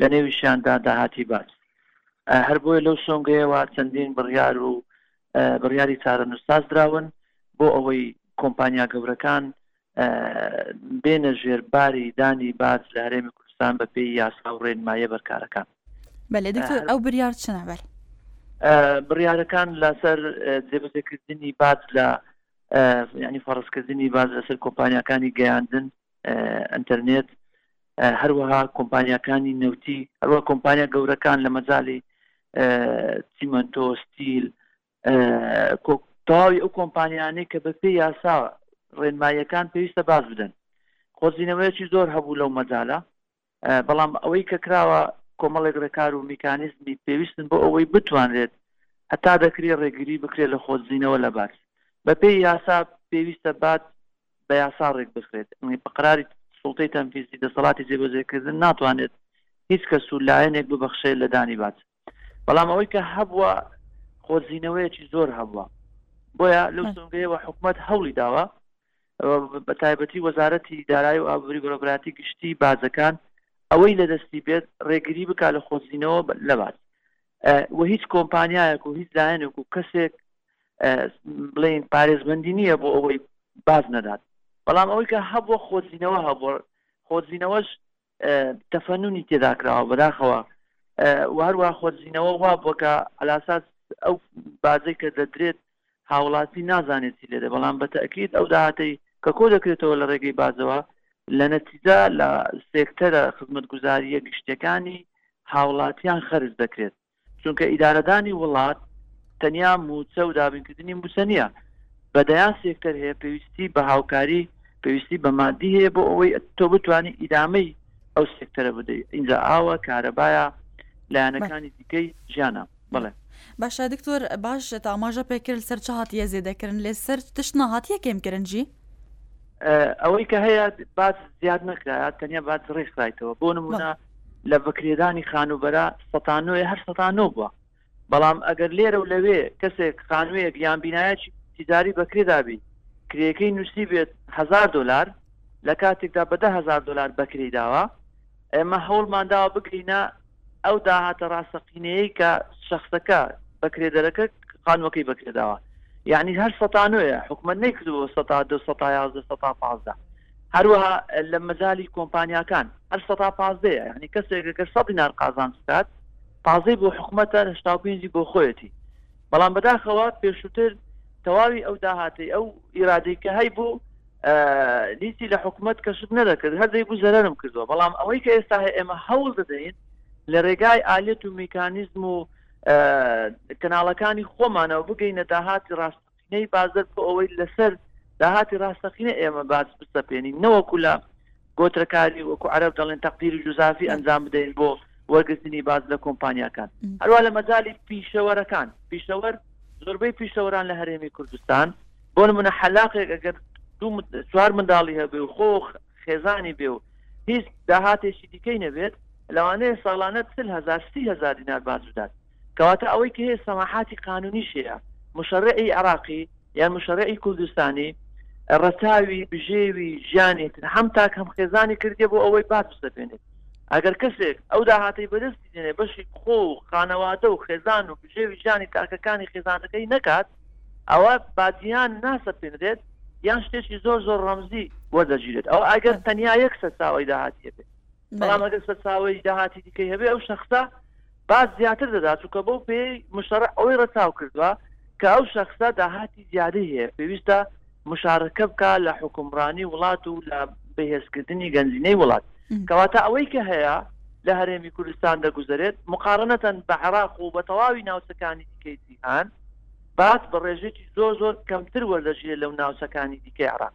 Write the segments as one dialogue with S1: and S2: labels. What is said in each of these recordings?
S1: لە
S2: نێویشیاندا داهاتی باج. هەر بۆیە لەو سۆنگەیەوە چەندین بڕیار و بڕیاری چارەنووسساز دراون بۆ ئەوەی کۆمپانیا گەورەکان بێنە ژێر باری دانی باج لە هەرێمی کوردستان بە پێی یاسا و ڕێنماییە بەرکارەکان.
S1: بەلێ دکتۆر ئەو بریار چنە بەر
S2: بڕیارەکان لەسەر جێبەجێکردنی باج لە ینی فەڕستکردنی باز لەسەر کۆمپانیەکانی گەیاندن ئەتەرنێت هەروەها کۆمپانیەکانی نەوتی هەروە کۆمپانیا گەورەکان لە مەزای سیمنتۆ ستیل تەواوی ئەو کۆمپانیانەی کە بە پێ یاسا ڕێنماییەکان پێویستە باز بدەن خۆزینەوەیەکی زۆر هەبوو لەو مەجاالە بەڵام ئەوەی کە کراوە کۆمەڵێک ڕێکار و میکانیزمی پێویستن بۆ ئەوەی بتوانرێت هەتا دەکرێت ڕێگری بکرێت لە خۆدزینەوە لە بات بەپێی یاسا پێویستە بات بە یاسا ڕێک بخرێت ئەنی بە قراری سڵتەی تەنفیزی دەسەڵاتی جێبەجێکردن ناتوانێت هیچ کەس و لایەنێک ببەخشێت لە دانی بات بەڵام ئەوەی کە هەبووە خۆزینەوەیەکی زۆر هەبووە بۆیە لەو سنگەیەوە حکوومەت هەوڵی داوە بە تایبەتی وەزارەتی دارایی و ئابووری بەرۆبراتی گشتی بازەکان ئەوەی لە دەستی بێت ڕێگری بک لە خۆزینەوە لە باز و هیچ کۆمپانیایەک و هیچ لایەنێک و کەسێک بڵین پارێزبندی نییە بۆ ئەوەی باز نەدات بەڵام ئەوەی کە هەبووە خۆزینەوە هەبووە خۆزینەوەش تەفەنونی تێدا کراوە بەداخەوە و هەروە خۆرزینەوە وا بووە کە ئەلاساس ئەو بازێک کە دەدرێت هاوڵاتی نازانێتی لێدە بەڵام بە تاکیت ئەو داهاتی کە کۆ دەکرێتەوە لە ڕێگەی بازەوە لە نەتیجا لە سێکتەرە خزمەت گوزاریە گشتەکانی هاوڵاتیان خەرز دەکرێت چونکە ئیدارەدانی وڵات تەنیا موچە و دابینکردنی موچە نیە بە دەیان سێکتەر هەیە پێویستی بە هاوکاری پێویستی بە مادی هەیە بۆ ئەوەی تۆ بتانی ئیدامەی ئەو سێکتەرە بدەیت اینجا ئاوە کارەبایە لایەنەکانی دیکەی ژیانە بڵێ
S1: باشە دکتۆر باش تا ئاماژە پێکرد سەر چ هااتە زێدەکردن لێ سەر تشت ناهاتیە کێمکردنجی
S2: ئەوەی کە هەیە باز زیاد نەکرایە تەنیا باز ڕێکخرایتەوە بۆ نمونە لە ڤکرێدانی خانووبەرە سەتانۆێ هەر سەتانۆ بووە بەڵام ئەگەر لێرە و لەوێ کەسێک خانوویەک یان بینایەکی تیجاری بەکرێدابی کرێەکەی نووسی بێت هزار دلار لە کاتێکدا بەدە هزار دلار بەکری داوە ئێمە هەوڵمان داوە بگرینە ئەو داهاتە ڕاستەقینەیە کە شخصەکە بەکرێدەرەکە خانوەکەی بەکرێداوە یعنی هەر سەتانۆیە حکومت نەیکردووە سە دو سە یازدە سە پازدە هەروەها لە مەجالی کۆمپانیاکان هەر سەتا پازدەیە یعنی کەسێک گەر سە دینار قازان بکات پازەی بۆ حکوومەتە هشتا و پێنجی بۆ خۆیەتی بەڵام بەداخەوە پێشووتر تەواوی ئەو داهاتی ئەو ئیرادەی کە هەی بوو لیستی لە حکوومەت کەشت نەدەکرد هەردەی بوو زەرم کردو بەڵام ئەوەی کە ئێستا هەیە ئێمە هەوڵ دەدەین لە ڕێگای ئالەت و میکانیزم و کەناڵەکانی خۆمانەوە بگەینە داهاتی ڕاست سینەی بازرد بۆ ئەوەی لەسەر داهاتی ڕاستەقینە ئێمە باج بسەپێنین نەوەکو لە گۆترەکاری وەکو عەرەب دەڵێن تەقدیری جوزافی ئەنجام بدەین بۆ وەرگرتنی باج لە کۆمپانیاکان هەروە لە مەجای پیشەوەرەکان پیشەوەر زۆربەی پیشەوەران لە هەرێمی کوردستان بۆ نمونە حەلاقێک ئەگەر چوار منداڵی هەبێ و خۆ خێزانی بێ و هیچ داهاتێکی دیکەی نەبێت لەوانەیە ساڵانە چل هزار سی هزار دینار باجدات کەواتە ئەوەی کە هەیە سەماحاتی قانونیش هەیە موشەرعی عراقی یان موشەرعی کوردستانی ڕەچاوی بژێوی ژیانی تر هەم تاک هەم خێزانی کردێ بۆ ئەوەی باش بسەپێنێت ئەگەر کەسێک ئەو داهاتی بەدەست دێنێ بەشی خۆ و خانەوادە و خێزان و بژێوی ژیانی تاکەکانی خێزانەکەی نەکات ئەوە بادیان ناسەپێنرێت یان شتێکی زۆر زۆر ڕەمزی وەردەگیرێت ئەو ئەگەر تەنیا یەک سەرچاوی داهاتیە بێت بەڵام بەلێ. ئەگەر سەرچاوەی داهاتی دیکەی هەبێ ئەو شەخسە باج زیاتر دەدات چونکە بەو پێیەی مشەڕع ئەوەی ڕەچاو کردوە کە ئەو شەخسە داهاتی زیادەی هەیە پێویستە مشارەکە بکا لە حوکمڕانی وڵات و لە بەهێزکردنی گەنجینەی وڵات کەواتە ئەوەی کە هەیە لە هەرێمی کوردستان دەگوزەرێت مقاڕنەتەن بە عێراق و بە تەواوی ناوچەکانی دیکەی جیهان باج بە ڕێژەیەکی زۆر زۆر کەمتر وەردەگیرێت لەو ناوچەکانی دیکەی عێراق.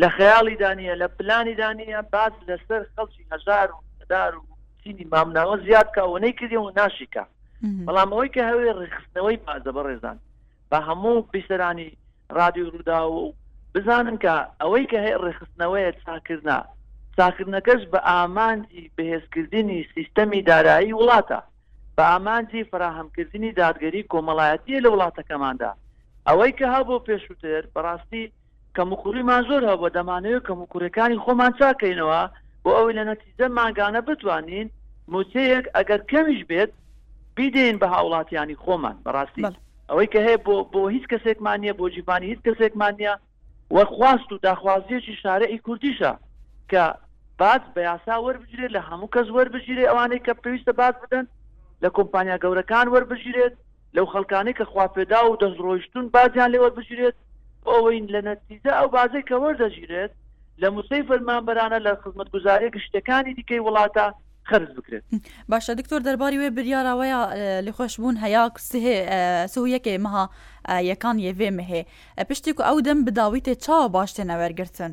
S2: لە خەیاڵیدا نییە، لە پلانیدا نییە باس لەسەر خەڵکی هەژار و نەدار و چینی مامناوە زیاد کا و نەیکردی و ناشیکا بەڵام ئەوەی کە هەوێ ڕێخستنەوەی بازە بە ڕێزان بە هەموو بیسەرانی رادیو ڕووداوە و بزانن کە ئەوەی کە هەیە ڕێخستنەوەیە چاکردنا چاکردنەکەش بە ئامانجی بەهێزکردنی سیستەمی دارایی وڵاتە بە ئامانجی فراهەمکردنی دادگەری کۆمەڵایەتی لە وڵاتەکەماندا ئەوەی کە هەبوو پێشووتر بەڕاستی کەموکوڕیمان زۆر هەبووە، دەمانەوێت کەموکوڕیەکانی خۆمان چاکەینەوە بۆ ئەوەی لە نەتیجە مانگانە بتوانین موچەیەک ئەگەر کەمیش بێت بیدەین بە هاوڵاتیانی خۆمان بەڕاستی ئەوەی کە هەیە بۆ بۆ هیچ کەسێکمان نییە بۆ جیبانی هیچ کەسێکمان نییە وە خواست و داخوازیەکی شارعی کوردیشە کە باج بە یاسا وەربگیرێت لە هەموو کەس وەربگیرێ ئەوانەی کە پێویستە باج بدەن لە کۆمپانیا گەورەکان وەربگیرێت لەو خەڵکانەی کە خواپێدا و دەستڕۆیشتون بازیان لێ وەربگیرێت بۆ ئەوەین لە نەتیجە ئەو بازەی کە وەردەگیرێت لە موچەی فەرمانبەرانە لە خزمەتگوزاریە گشتیەکانی دیکەی وڵاتە خەرج بکرێت.
S1: باشە دکتۆر دەرباری وێ بریارا وەیا لێخۆش بوون هەیا سهێ سه یەکێ مها یەکان یێ ڤێ مهێ پشتێک ئەو دەم بداویتێ چاوە
S2: باشتێ نەوەرگرتن.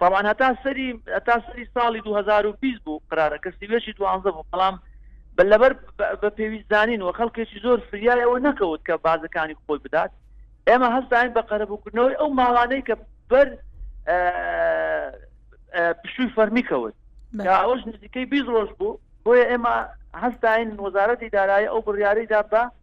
S2: تەبعەن هەتا سەری هەتا سەری ساڵی 2020 بوو قرارەکە سیوێشی دوانزە بوو بەڵام بە لەبەر بە پێویست زانین و خەڵکێکی زۆر فریایەوە نەکەوت کە بازەکانی خۆی بدات ئێمە هەستاین بە قەرەبووکردنەوەی ئەو ماڵانەی کە بەر پشووی فەرمی کەوت ئەوش نزیکەی بی ڕۆژ بوو بۆیە ئێمە هەستاین وەزارەتی دارایی ئەو بڕیارەیدا بە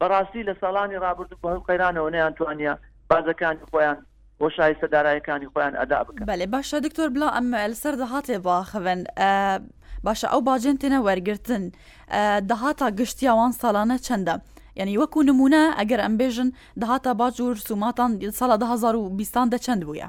S2: بەڕاستی لە ساڵانی ڕابردوو بەهۆی قەیرانەوە نەیانتوانیە بازەکانی خۆیان بۆ شایستە دارایەکانی خۆیان ئەدا بکەن.
S1: بەلێ باشە دکتۆر بلا ئەم لەسەر داهاتێ باخەبن باشە ئەو باجەن تێنە وەرگرتن داهاتا گشتیاوان ساڵانە چەندە یعنی وەکو نمونە ئەگەر ئەم بێژن داهاتا باجور سوماتان ساڵە
S2: دهزار و بیستان دە چەند بووە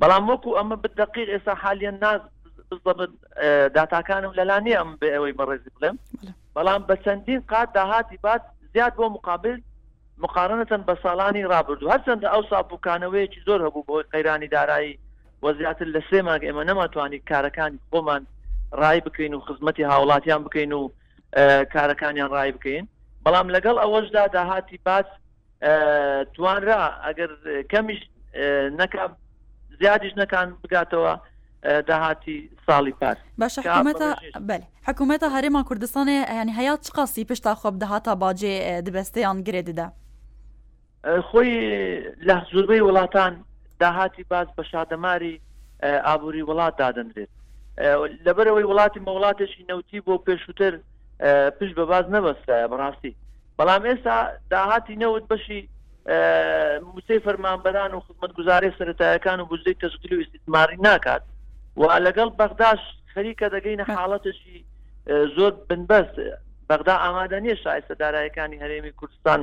S2: بەڵام وەکو ئەمە بە دەقیق ئێستا حالیان ناز بزەبت داتاکانم لەلا نیە ئەم بێ ئەوەی بەڕێزی بڵێم بەڵام بە چەندین قات داهاتی بات زیاد بۆ مقابل مقارنەتەن بە ساڵانی رابرردو هەرچەندە ئەو ساپوکانەوەیەکی زۆر هەبوو بۆی قەیرانی دارایی وە زیاتر لە سێ ماگ ئێمە نەماتوانانی کارەکانی خۆمان ڕای بکەین و خزمەتی هاوڵاتیان بکەین و کارەکانیان ڕای بکەین بەڵام لەگەڵ ئەوەشدا داهاتی باس توانرا ئەگەر کەمیش نەکا زیادیش نەکان بگاتەوە داهاتی ساڵی پار
S1: باشە حکوومەتە بەل حکوومەتە هەرێما کوردستانی ینی هەیە چ قاسی پشتا خۆب دەهاتا باجێ دبستیان گرێ دەدا
S2: خۆی لە زوربەی وڵاتان داهاتی باز بە شادەماری ئابووری وڵات دادەنرێت لەبەرەوەی وڵاتی مە وڵاتێکی نەوتی بۆ پێشووتر پشت بە باز نەبەستە بەڕاستی بەڵام ئێستا داهاتی نەوت بەشی موچەی فەرمانبەران و خزمەتگوزارەی سەتایەکان و بودجەی تەشکیل و ئیسیتماری ناکات و لەگەڵ بەغداش خەریکە دەگەینە حاڵەتشی زۆر بنبەست بەغدا ئامادە نیە شایستە دارایەکانی هەرێمی کوردستان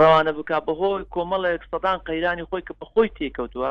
S2: ڕەوانە بک بەهۆی کۆمەڵێک سەدان قەیرانی خۆی کە بەخۆی تێکەوتووە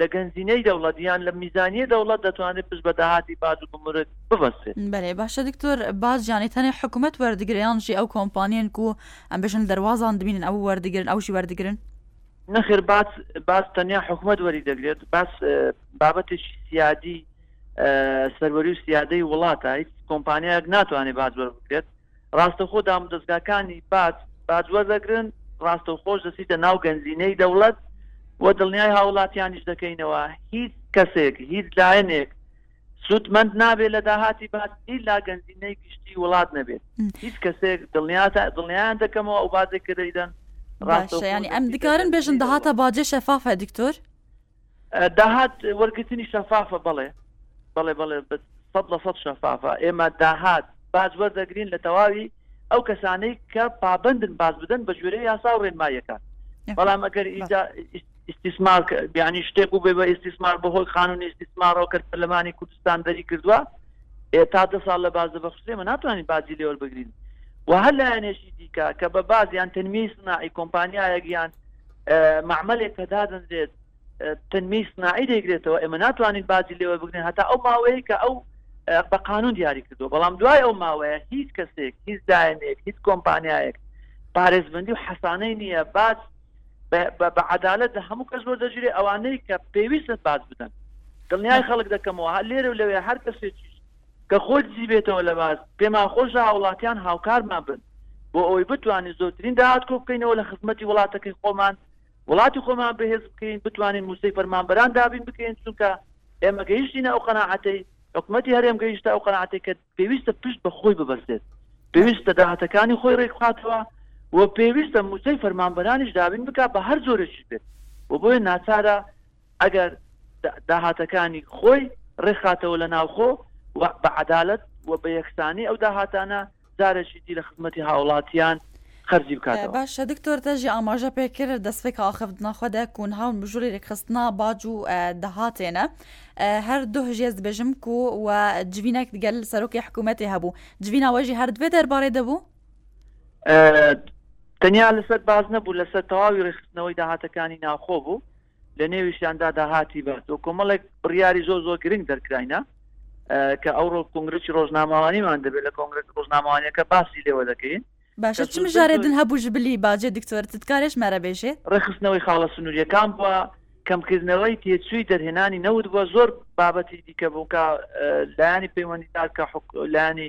S2: لە گەنجینەی دەوڵەت یان لە میزانیەی دەوڵەت دەتوانێت پشت بە داهاتی باج و گومرگ ببەستێت.
S1: بەلێ باشە دکتۆر باج یانی تەنێ حکومەت وەردگرێ یان ژی ئەو کۆمپانیەن کو ئەم بێژن دەروازان دبینن ئەوو وەردگرن ئەوژی وەردگرن؟
S2: نەخێر باج باج تەنیا حکومەت وەری دەگرێت باج بابەتێکی سیادی سەروەری و سیادەی وڵاتە هیچ کۆمپانیایەک ناتوانێت باج وەربگرێت. ڕاستەوخۆ دامودەزگاکانی باج باج وەردەگرن، ڕاستەوخۆش دەچیتە ناو گەنجینەی دەوڵەت و دڵنیای هاوڵاتیانیش دەکەینەوە هیچ کەسێک، هیچ لایەنێک سوودمەند نابێت لە داهاتی باج ئیلا گەنجینەی گشتی وڵات نەبێت، هیچ کەسێک دڵنیاتە دڵنیایان دەکەمەوە ئەو باجێک کە
S1: دەیدەن ڕاستەوخۆ دەچیتە گەنجینەی دەوڵەت. باشە یانی ئەم دکارن بێژن داهاتە باجێ شەفافە دکتۆر؟
S2: داهات وەرگرتنی شەفافە بەڵێ بەڵێ بەڵێ سەد لە سەد شەفافە ئێمە داهات باج وەردەگرین لە تەواوی ئەو کەسانەی کە پابندن باز بدەن بە جوێرە یاسا و ڕێنمایەکان بەڵام ئەگەر ئینجا استثمار بیانی شتێک بوو بێ بە استثمار بەهۆی خانون استثمارەوە کە پەرلەمانی کوردستان دەری کردووە تا دە ساڵ لە باز دەبخشێمە ناتوانین باجی لێوەر بگرین و هەر لایەنێکی دیکە کە بە بازیان تەنمی سناعی کۆمپانیایەک یان معمەلێک کە دادەنرێت تنمی سناعی دەیگرێتەوە ئێمە ناتوانین باجی لێوە بگرین هەتا ئەو ماوەیە کە ئەو بە قانون دیاری کردو بەڵام دوای ئەو ماوەیە هیچ کەسێک هیچ داەنێک هیچ کۆمپانیایەک پارێزبندی و حەسانەی نییە باج بە عدالت لە هەموو کەس بۆ دەژرێ ئەوانەی کە پێویستن باز بدەن دڵنیای خەڵک دەکەمەوە لێرە و لەوێ هەر کەسێکیش کە خۆی دزی بێتەوە لە باس، پێمان خۆشە هاوڵاتیان هاوکارمان بن بۆ ئەوەی بتوانین زۆرترین داهات کۆ بکەینەوە لە خزمەتی وڵاتەکەی خۆمان، وڵاتی خۆمان بەهێز بکەین، بتوانین مووچەی فەرمانبەران دابین بکەین، چونکە ئێمە گەیشتینە ئەو قەناعەتەی، حکومەتی هەرێم گەیشتە ئەو قەناعەتەی کە پێویستە پشت بە خۆی ببەستێت، پێویستە داهاتەکانی خۆی رێک بخاتەوە و پێویستە مووچەی فەرمانبەرانیش دابین بکات بە هەر جۆرێکیش بێت و بۆیە ناچارە ئەگەر داهاتەکانی خۆی ڕێکخاتەوە لە ناوخۆ و بە عەدالەت و بە یەکسانی ئەو داهاتانە جارێکی دی لە خزمەتی هاوڵاتیان خەرجی بکاتەوە.
S1: باشە دکتۆر تەژی ئاماژە پێ کرد دەسپێکە ئاخفتنە خوە دە کوون هاون بژووری رێکخستنا باج و دەهاتێنە هەر دوه ژێز دبێژم کو و جڤینەک دگەل سەرۆکی حکوومەتێ هەبوو جڤینا وەژی هەر دوێ دەربارەی دەبوو
S2: تەنیا لەسەر باز نەبوو لەسەر تەواوی ڕێخستنەوەی داهاتەکانی ناوخۆ بوو لەنێویشیاندا داهاتی بەرد و کۆمەڵێک بڕیاری زۆر زۆر گرنگ دەرکراینە کە ئەوڕۆ کنگرەی ڕۆژنامەوانیمان دەبێت لە کۆنگرس ڕۆژنامەوانیەکە باسی لێوە دەکەین
S1: باشە چ مژارێدن هەبوو ژبلی باجێ دکتۆر تتکارێش مەرە بێژێ
S2: ڕێخستنەوەی خاڵە سنووریەکان بووە کەمکردنەوەی تێچووی دەرهێنانی نەوت بووە زۆر بابەتی دیکە بوو کە لایانی
S1: پەیوەندیدار کە لانی